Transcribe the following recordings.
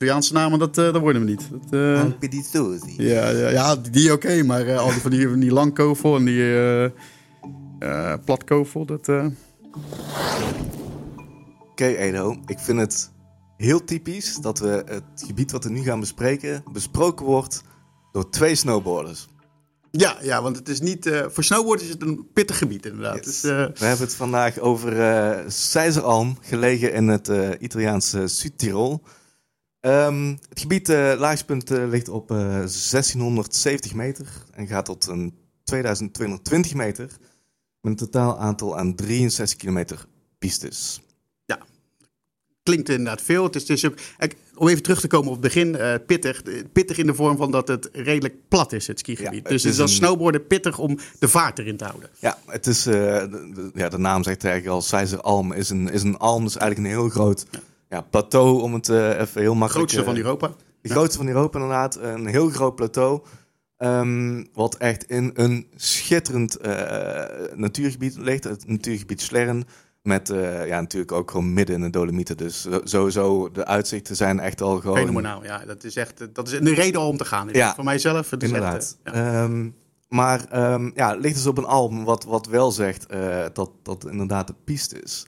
Italiaanse namen, dat, uh, dat worden we niet. Dat, uh. Ja, ja, ja, die, oké, maar uh, al die van die, van die langkovel en die uh, platkovel, dat... Oké, okay, Edo, ik vind het heel typisch dat we het gebied wat we nu gaan bespreken besproken wordt door twee snowboarders. Ja, ja, want het is niet. Uh, voor snowboard is het een pittig gebied, inderdaad. Yes. Dus, uh... We hebben het vandaag over uh, Seizeralm, gelegen in het Italiaanse Zuid-Tirol. Um, het gebied, laagspunt, ligt op 1670 meter en gaat tot een 2220 meter. Met een totaal aantal aan 63 kilometer pistes klinkt inderdaad veel. Het is, ook, om even terug te komen op het begin, uh, pittig. Pittig in de vorm van dat het redelijk plat is, het skigebied. Ja, dus het is als een... snowboarden pittig om de vaart erin te houden. Ja, het is, uh, de, ja, de naam zegt eigenlijk al, Seizer Alm is een, is een alm, dus eigenlijk een heel groot ja. Ja plateau, om het uh, even heel makkelijk... grootste van Europa. De grootste van Europa inderdaad, een heel groot plateau. Um, wat echt in een schitterend natuurgebied ligt, het natuurgebied Slerren. Met uh, ja, natuurlijk ook gewoon midden in de Dolomieten. Dus sowieso, de uitzichten zijn echt al gewoon... Fenomenaal, ja. Dat is echt dat is een reden om te gaan. Ja, voor mijzelf. Het is inderdaad. Echt, ja. um, maar um, ja, het ligt dus op een album wat, wat wel zegt uh, dat dat inderdaad de piste is.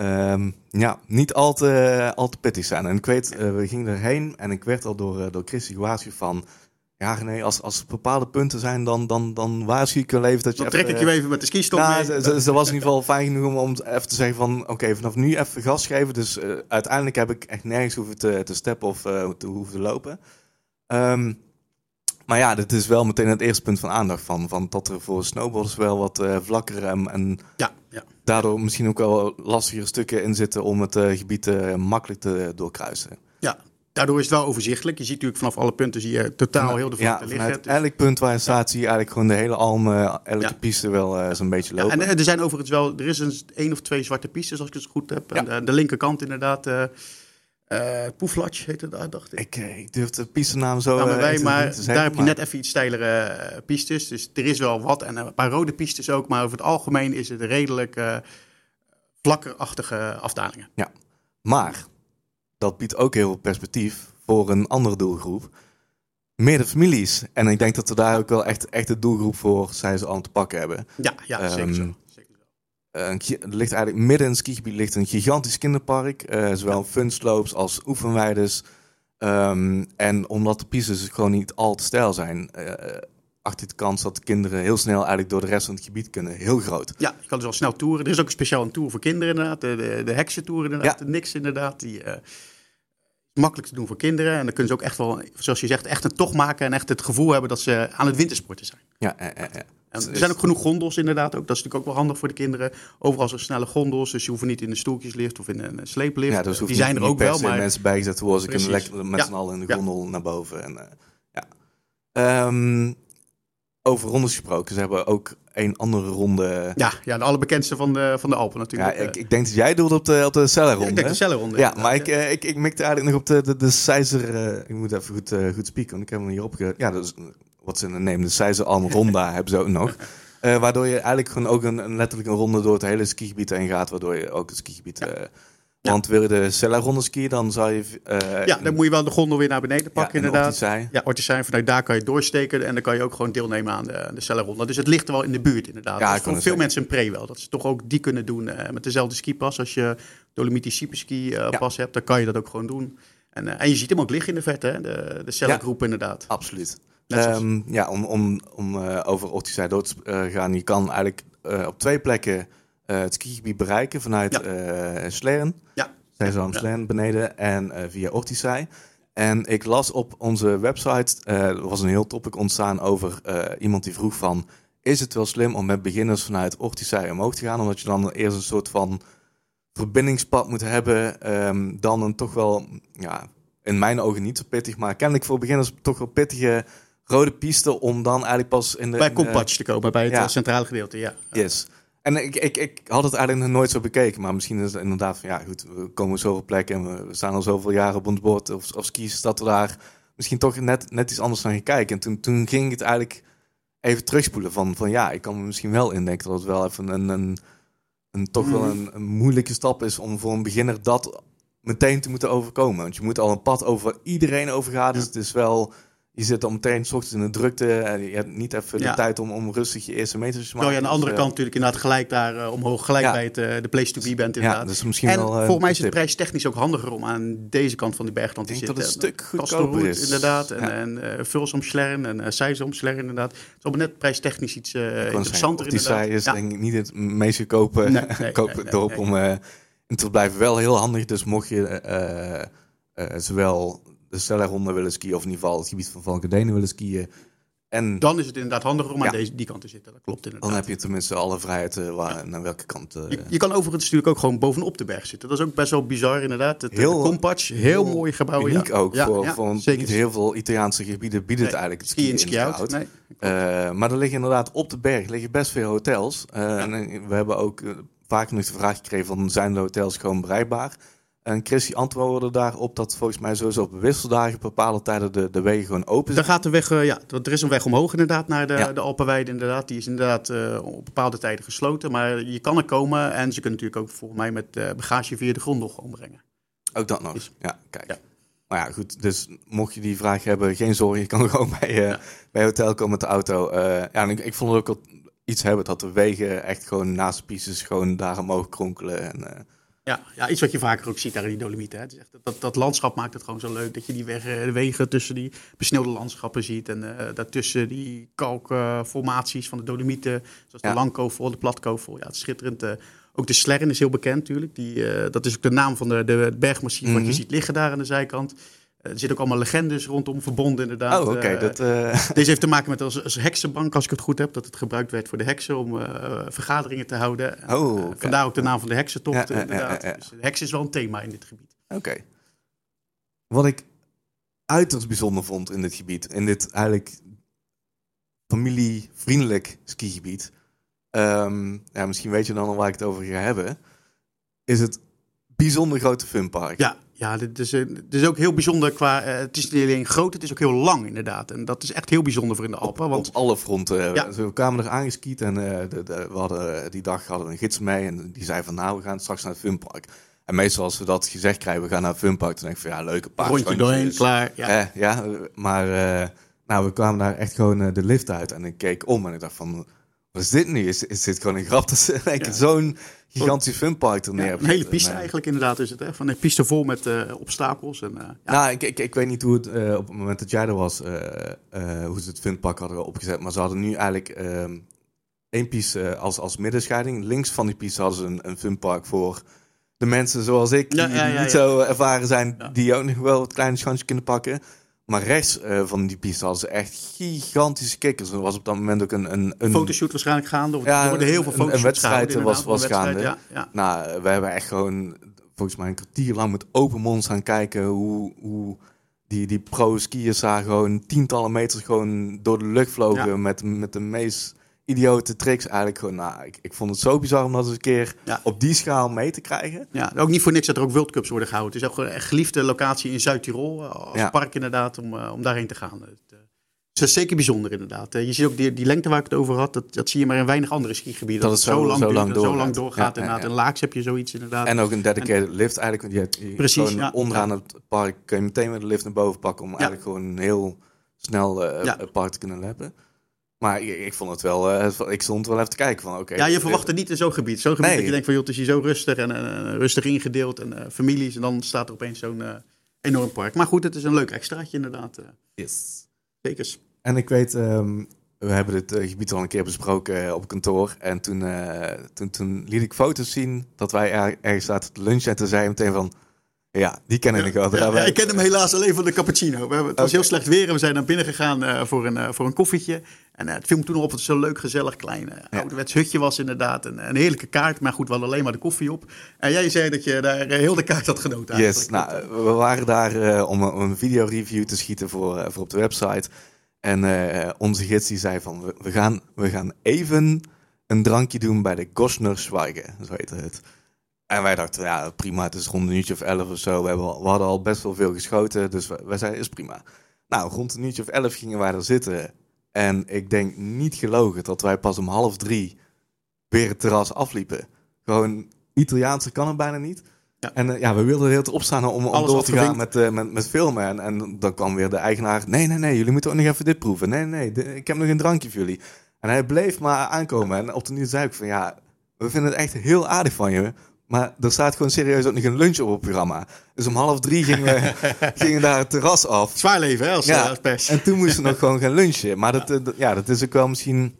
Um, ja, niet al te, al te pittig zijn. En ik weet, we gingen erheen en ik werd al door, door Christy gewaarschuwd van... Ja, nee, als, als er bepaalde punten zijn, dan, dan, dan waarschuw ik wel even dat je. Dan trek ik je even met de skistok nou, mee. Ze, ze, was in ieder geval fijn genoeg om, om even te zeggen van... Oké, vanaf nu even gas geven. Dus uh, uiteindelijk heb ik echt nergens hoeven te, te steppen of uh, te hoeven te lopen. Um, maar ja, dit is wel meteen het eerste punt van aandacht. Van, van dat er voor snowboarders wel wat uh, vlakker en, en ja, ja. daardoor misschien ook wel lastigere stukken in zitten... om het gebied makkelijk te doorkruisen. Ja, Daardoor is het wel overzichtelijk. Je ziet natuurlijk vanaf alle punten zie je totaal heel de vlakte ja, liggen. elk punt waar je staat zie je eigenlijk gewoon de hele alm, uh, elke ja. piste wel uh, zo'n beetje lopen. Ja, en er zijn overigens wel, er is een één of twee zwarte pistes als ik het goed heb. En de, de, linkerkant inderdaad, uh, Poeflatsch heet het daar, dacht ik. Ik, ik durf de pistenaam zo nou, wij, maar daar heb je net even iets steilere pistes. Dus er is wel wat en een paar rode pistes ook. Maar over het algemeen is het redelijk vlakkerachtige afdalingen. Ja, maar dat biedt ook heel veel perspectief voor een andere doelgroep. Meerdere families. En ik denk dat we daar ook wel echt, echt de doelgroep voor zijn ze aan te pakken hebben. Ja, ja um, zeker zo. Er ligt eigenlijk midden in het skigebied ligt een gigantisch kinderpark. Uh, zowel funslopes als oefenweides. Um, en omdat de pistes gewoon niet al te stijl zijn, uh, achter de kans dat de kinderen heel snel eigenlijk door de rest van het gebied kunnen, heel groot. Ja, je kan dus al snel toeren. Er is ook een speciaal een tour voor kinderen inderdaad. De, de, de heksentour inderdaad, ja. de niks inderdaad. Die, uh, makkelijk te doen voor kinderen. En dan kunnen ze ook echt wel, zoals je zegt, echt een tocht maken en echt het gevoel hebben dat ze aan het wintersporten zijn. Ja, ja, ja. En er zijn ook genoeg gondels inderdaad ook. Dat is natuurlijk ook wel handig voor de kinderen. Overal zijn snelle gondels, dus je hoeft niet in een stoeltjeslift of in een sleeplift. Ja, dus Die zijn er ook wel, maar mensen bijgezet te worden. Ze kunnen lekker met ja. z'n allen in de gondel ja. naar boven. En, uh, ja. Um, over rondes gesproken, ze hebben ook een andere ronde. Ja, ja de allerbekendste van de, van de Alpen natuurlijk. Ja, ik, ik denk dat jij doelde op de, op de cellenronde. Ja, ik denk de cellenronde. Ja, maar ik, uh, ik, ik mikte eigenlijk nog op de, de, de Seizer... Uh, ik moet even goed, uh, goed spieken, want ik heb hem hier opge... Ja, dat is wat ze nemen, de Seizer Alm Ronda hebben ze ook nog. waardoor je eigenlijk gewoon ook een, een, letterlijk een ronde door het hele skigebied heen gaat, waardoor je ook het skigebied... Ja. Ja. Want wil je de Sella-ronde skiën, dan zou je... Uh, ja, dan moet je wel de gondel weer naar beneden pakken, ja, inderdaad. Ja, Ortisei. Vanuit daar kan je doorsteken en dan kan je ook gewoon deelnemen aan de, de Sella-ronde. Dus het ligt er wel in de buurt, inderdaad. Ja, dat voor veel mensen een pre wel. Dat ze toch ook die kunnen doen met dezelfde skipas. Als je Dolomiti Ski uh, pas hebt, dan kan je dat ook gewoon doen. En, en je ziet hem ook liggen in de vet, hè? De, de Sella-groep inderdaad. Absoluut. Um, ja, om, om, om over Ortisei door te gaan, je kan eigenlijk op twee plekken... Het skigebied bereiken vanuit ja. Sleren. Ja. Zijn ja. beneden en via Ortisei. En ik las op onze website, er was een heel topic ontstaan over iemand die vroeg van... Is het wel slim om met beginners vanuit Ortisei omhoog te gaan? Omdat je dan eerst een soort van verbindingspad moet hebben. Um, dan een toch wel, ja, in mijn ogen niet zo pittig, maar kennelijk voor beginners toch wel pittige rode piste om dan eigenlijk pas in de... Bij Kompatch te komen, bij het ja. centrale gedeelte, ja. Yes. En ik, ik, ik had het eigenlijk nog nooit zo bekeken. Maar misschien is het inderdaad van ja, goed, we komen zoveel plekken en we staan al zoveel jaren op ons bord of, of skis, dat we daar misschien toch net, net iets anders naar gaan kijken. En toen, toen ging het eigenlijk even terugspoelen van, van ja, ik kan me misschien wel indenken dat het wel even een, een, een toch wel een, een, moeilijke stap is om voor een beginner dat meteen te moeten overkomen. Want je moet al een pad over iedereen overgaan. Dus het is wel je zit dan meteen s ochtends in de drukte. En je hebt niet even de tijd om, om rustig je eerste meters te maken. Nou ja, aan de andere dus, kant eh, natuurlijk inderdaad gelijk daar uh, omhoog. Gelijk bij het, uh, de place to be bent inderdaad. Ja, dus misschien en wel, volgens mij is het prijstechnisch ook handiger om aan deze kant van die bergland te zitten. dat het een stuk goedkoper is. Inderdaad. En, en uh, Vulsomslern en uh, inderdaad. Het is allemaal net prijstechnisch iets interessanter Die zij is denk ik niet het meest goedkope nee, nee, dorp om in te blijven. Wel heel handig, dus mocht je zowel de Stellerronde willen skiën, of in ieder geval het gebied van Valkendenen willen skiën. En dan is het inderdaad handiger om aan deze, die kant te zitten. Dat klopt inderdaad. Dan heb je tenminste alle vrijheid uh, waar, naar welke kant. Uh, je, kan overigens natuurlijk ook gewoon bovenop de berg zitten. Dat is ook best wel bizar inderdaad. Het heel, Compatch, heel, heel mooi gebouw. Uniek ook. voor, voor niet heel veel Italiaanse gebieden biedt het eigenlijk het skiën ski in ski nee, uh, Maar er liggen inderdaad op de berg liggen best veel hotels. En we hebben ook vaak nog de vraag gekregen van zijn de hotels gewoon bereikbaar? En Christy antwoordde daarop dat volgens mij sowieso op wisseldagen bepaalde tijden de, de wegen gewoon open zijn. Dan gaat de weg, uh, ja, er is een weg omhoog inderdaad naar de, de Alpenweide inderdaad. Die is inderdaad uh, op bepaalde tijden gesloten, maar je kan er komen en ze kunnen natuurlijk ook volgens mij met uh, bagage via de grond nog gewoon brengen. Ook dat nog, dus, ja, kijk. Ja. Maar ja, goed, dus mocht je die vraag hebben, geen zorgen, je kan gewoon bij, ja. bij hotel komen met de auto. ja, ik, ik, vond het ook wel iets hebben dat de wegen echt gewoon naast de pistes gewoon daar omhoog kronkelen en... Ja, ja, iets wat je vaker ook ziet daar in die Dolomieten. Hè. Het is echt, dat, dat landschap maakt het gewoon zo leuk. Dat je die wegen, tussen die besneeuwde landschappen ziet. En uh, daartussen die kalkformaties van de Dolomieten. Zoals de Langkovel, de Platkovel. Ja, het is schitterend. Uh, ook de Slerren is heel bekend natuurlijk. Die, uh, dat is ook de naam van de, de bergmassief mm wat je mhm. ziet liggen daar aan de zijkant. Er zitten ook allemaal legendes rondom verbonden, inderdaad. Oh, oké. Eh, eh, Deze heeft te maken met als, als, heksenbank, als ik het goed heb. Dat het gebruikt werd voor de heksen om uh, vergaderingen te houden. Oh, vandaar ook de naam van de heksentocht, ja, inderdaad. dus de heks is wel een thema in dit gebied. Oké. Wat ik uiterst bijzonder vond in dit gebied, in dit eigenlijk familievriendelijk skigebied. Um, ja, misschien weet je dan al waar ik het over ga hebben. Is het bijzonder grote funpark. Ja, ja, dit is, dit is ook heel bijzonder qua. Uh, het is niet alleen groot, het is ook heel lang inderdaad. En dat is echt heel bijzonder voor in de Alpen. Op, want... op alle fronten. Ja. We kwamen er aangeskiet en uh, de, de, we hadden, die dag hadden we een gids mee. En die zei van nou, we gaan straks naar het funpark. En meestal als we dat gezegd krijgen, we gaan naar het funpark. Dan denk ik van ja, leuke paard. Rondje doorheen, klaar. Ja, eh, ja maar uh, nou, we kwamen daar echt gewoon de lift uit. En ik keek om en ik dacht van, wat is dit nu? Is, is dit gewoon een grap dat ze zo'n gigantisch funpark er neer. een hele piste eigenlijk inderdaad is het. Hè? Van een piste vol met uh, obstakels. En, uh, ja. Nou, ik, ik, ik, weet niet hoe het uh, op het moment dat jij er was, hoe ze het funpark hadden opgezet. Maar ze hadden nu eigenlijk ehm, één piste als, als middenscheiding. Links van die piste hadden ze een, een funpark voor de mensen zoals ik, die, die niet zo ervaren zijn, die ook nog wel het kleine schansje kunnen pakken. Maar rechts uh, van die piste hadden ze echt gigantische kikkers. Er was op dat moment ook een... Een, een fotoshoot waarschijnlijk gaande. Of ja, er worden heel veel foto's Een wedstrijd was, was gaande. Ja, ja. Nou, we hebben echt gewoon volgens mij een kwartier lang met open mond gaan kijken hoe, hoe die, die pro-skiers daar gewoon tientallen meters gewoon door de lucht vlogen met, met de meest idiote tricks eigenlijk gewoon. Nou, ik, ik vond het zo bizar om dat eens een keer op die schaal mee te krijgen. Ja, ook niet voor niks dat er ook World Cups worden gehouden. Het is ook een geliefde locatie in Zuid-Tirol, eh, als park inderdaad, om, uh, om daarheen te gaan. Het, het is zeker bijzonder inderdaad. je ziet ook die, die lengte waar ik het over had, dat, dat zie je maar in weinig andere skigebieden. Dat, het zo, lang, zo lang, zo lang doorgaat. Ja, inderdaad. In Laaks heb je zoiets inderdaad. En ook een dedicated lift eigenlijk. Want je, je precies, onderaan het park kun je meteen met de lift naar boven pakken om eigenlijk gewoon heel snel het park te kunnen leppen. Maar ik, ik, vond het wel, uh, ik stond wel even te kijken van oké. ja, je verwacht het niet in zo'n gebied. Zo'n gebied dat je denkt van joh, het is hier zo rustig en uh, rustig ingedeeld en uh, families. En dan staat er opeens zo'n enorm park. Maar goed, het is een leuk extraatje inderdaad. yes. Zeker. En ik weet, um, we hebben dit gebied al een keer besproken op kantoor. En toen, toen, toen liet ik foto's zien dat wij er, ergens zaten te lunchen. En toen zei hij meteen van, ja, die ken ik wel. Ja, ik ken hem helaas alleen van de cappuccino. We hebben, het was heel slecht weer en we zijn naar binnen gegaan uh, voor, een, uh, voor een koffietje. En uh, het viel me toen op het zo'n leuk, gezellig, klein ouderwets hutje was inderdaad. Een, een heerlijke kaart, maar goed, wel alleen maar de koffie op. En jij zei dat je daar heel de kaart had genoten Yes, nou, we waren daar om, om, een videoreview te schieten voor, voor op de website. En onze gids die zei van, we, we, gaan, we gaan even een drankje doen bij de Gosner Schweigen, zo heette het. En wij dachten, ja, prima, het is rond een uurtje of elf of zo. We, hebben, we hadden al best wel veel geschoten, dus wij zeiden, is prima. Nou, rond een uurtje of elf gingen wij er zitten. En ik denk niet gelogen dat wij pas om half drie weer het terras afliepen. Gewoon, Italiaanse kan het bijna niet. Ja. En ja, we wilden heel te opstaan om, om door te gaan met, met, met filmen. En, en dan kwam weer de eigenaar. Nee, nee, nee, jullie moeten ook nog even dit proeven. Nee, nee, ik heb nog een drankje voor jullie. En hij bleef maar aankomen. En op de nieuw zei ik van ja, we vinden het echt heel aardig van je. Maar er staat gewoon serieus ook nog een lunch op het programma. Dus om half drie gingen we gingen daar het terras af. Zwaar leven, hè, als, ja. als pers. En toen moesten we nog gewoon gaan lunchen. Maar dat, ja. dat is ook wel misschien...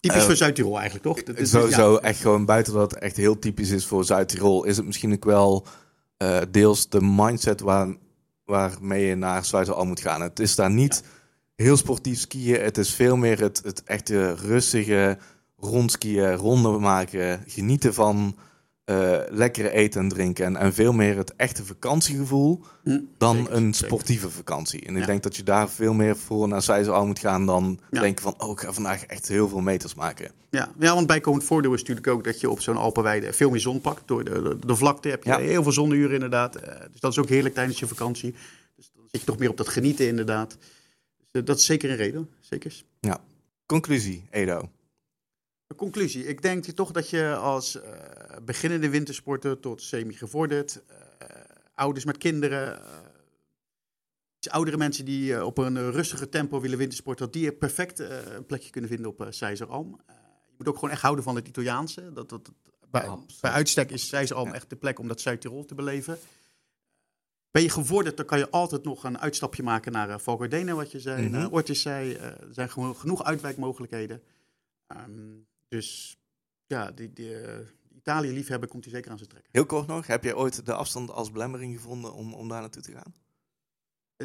Typisch uh, voor Zuid-Tirol eigenlijk, toch? Dat is, sowieso, ja. echt gewoon buiten dat het echt heel typisch is voor Zuid-Tirol... is het misschien ook wel uh, deels de mindset waar, waarmee je naar Zuid-Al moet gaan. Het is daar niet heel sportief skiën. Het is veel meer het, het echte rustige rondskiën, ronden maken, genieten van uh, lekkere eten en drinken. En, en veel meer het echte vakantiegevoel hm, dan een sportieve vakantie. En ik denk dat je daar veel meer voor naar al moet gaan dan denken van... oh, ik ga vandaag echt heel veel meters maken. Ja, ja want bijkomend voordeel is natuurlijk ook dat je op zo'n Alpenweide veel meer zon pakt. Door de, de, vlakte heb je heel veel zonuren inderdaad. Uh, dus dat is ook heerlijk tijdens je vakantie. Dus dan zit je toch meer op dat genieten inderdaad. Dus uh, dat is zeker een reden, zeker. Ja. Conclusie, Edo. Conclusie. Ik denk toch dat je als uh, beginnende wintersporter tot semi-gevorderd, uh, ouders met kinderen, uh, oudere mensen die op een rustige tempo willen wintersporten, dat die perfect een plekje kunnen vinden op uh, Alm. je moet ook gewoon echt houden van het Italiaanse. Dat, dat, bij, bij, uitstek is Alm ja. echt de plek om dat Zuid-Tirol te beleven. Ben je gevorderd, dan kan je altijd nog een uitstapje maken naar uh, Valgardena, wat je zei, mm -hmm. naar Ortisei. er zijn gewoon genoeg uitwijkmogelijkheden. Um, dus ja, die, die uh, Italië-liefhebber komt hij zeker aan zijn trekken. Heel kort nog, heb jij ooit de afstand als belemmering gevonden om, om daar naartoe te gaan?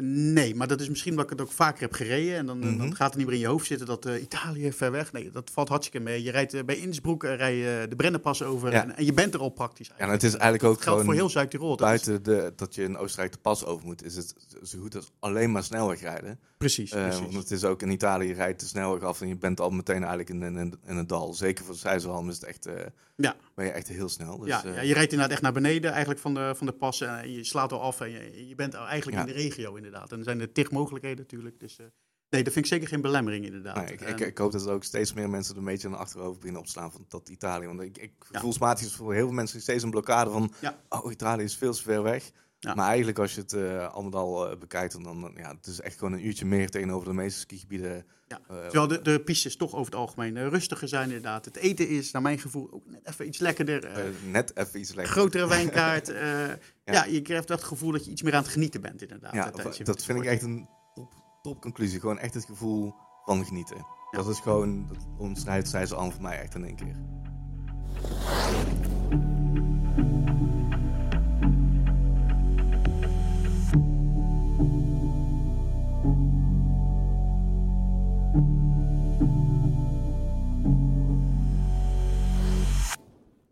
Nee, maar dat is misschien omdat ik het ook vaker heb gereden. En dan, dan mhm. gaat het niet meer in je hoofd zitten dat uh, Italië ver weg. Nee, dat valt hartstikke mee. Je rijdt uh, bij Innsbroek, uh, rij je de Brennenpas over en, en, je bent er al praktisch. Ja, en het is eigenlijk ook gewoon... voor heel Zuid-Tirol. Buiten de, dat je in Oostenrijk de pas over moet, is het zo goed als alleen maar snelweg rijden. Precies, precies. Want het is ook in Italië, je rijdt de snelweg af en je bent al meteen eigenlijk in, in, in het dal. Zeker voor Seizelhalm is het echt, ja. Ben je echt heel snel. Dus, ja, ja, je rijdt inderdaad echt naar beneden eigenlijk van de, van de pas en je slaat al af en je, je bent eigenlijk in de regio inderdaad. En dan zijn de mogelijkheden natuurlijk. Dus uh, nee, dat vind ik zeker geen belemmering inderdaad. ik, ik, ik, hoop dat er ook steeds meer mensen er een beetje aan de achterhoofd beginnen opstaan van dat Italië. Want ik, ik gevoelsmatig is voor heel veel mensen steeds een blokkade van, oh Italië is veel te ver weg. Maar eigenlijk als je het uh, allemaal uh, bekijkt, dan ja, het is echt gewoon een uurtje meer tegenover de meeste skigebieden. Ja. Uh, Terwijl de, de pistes toch over het algemeen rustiger zijn inderdaad. Het eten is naar mijn gevoel ook net even iets lekkerder. net even iets lekkerder. Grotere wijnkaart. ja. ja. je krijgt dat gevoel dat je iets meer aan het genieten bent inderdaad. Ja, dat vind ik echt een top, top conclusie. Gewoon echt het gevoel van genieten. Dat is gewoon, dat omschrijft zij ze allemaal voor mij echt in één keer.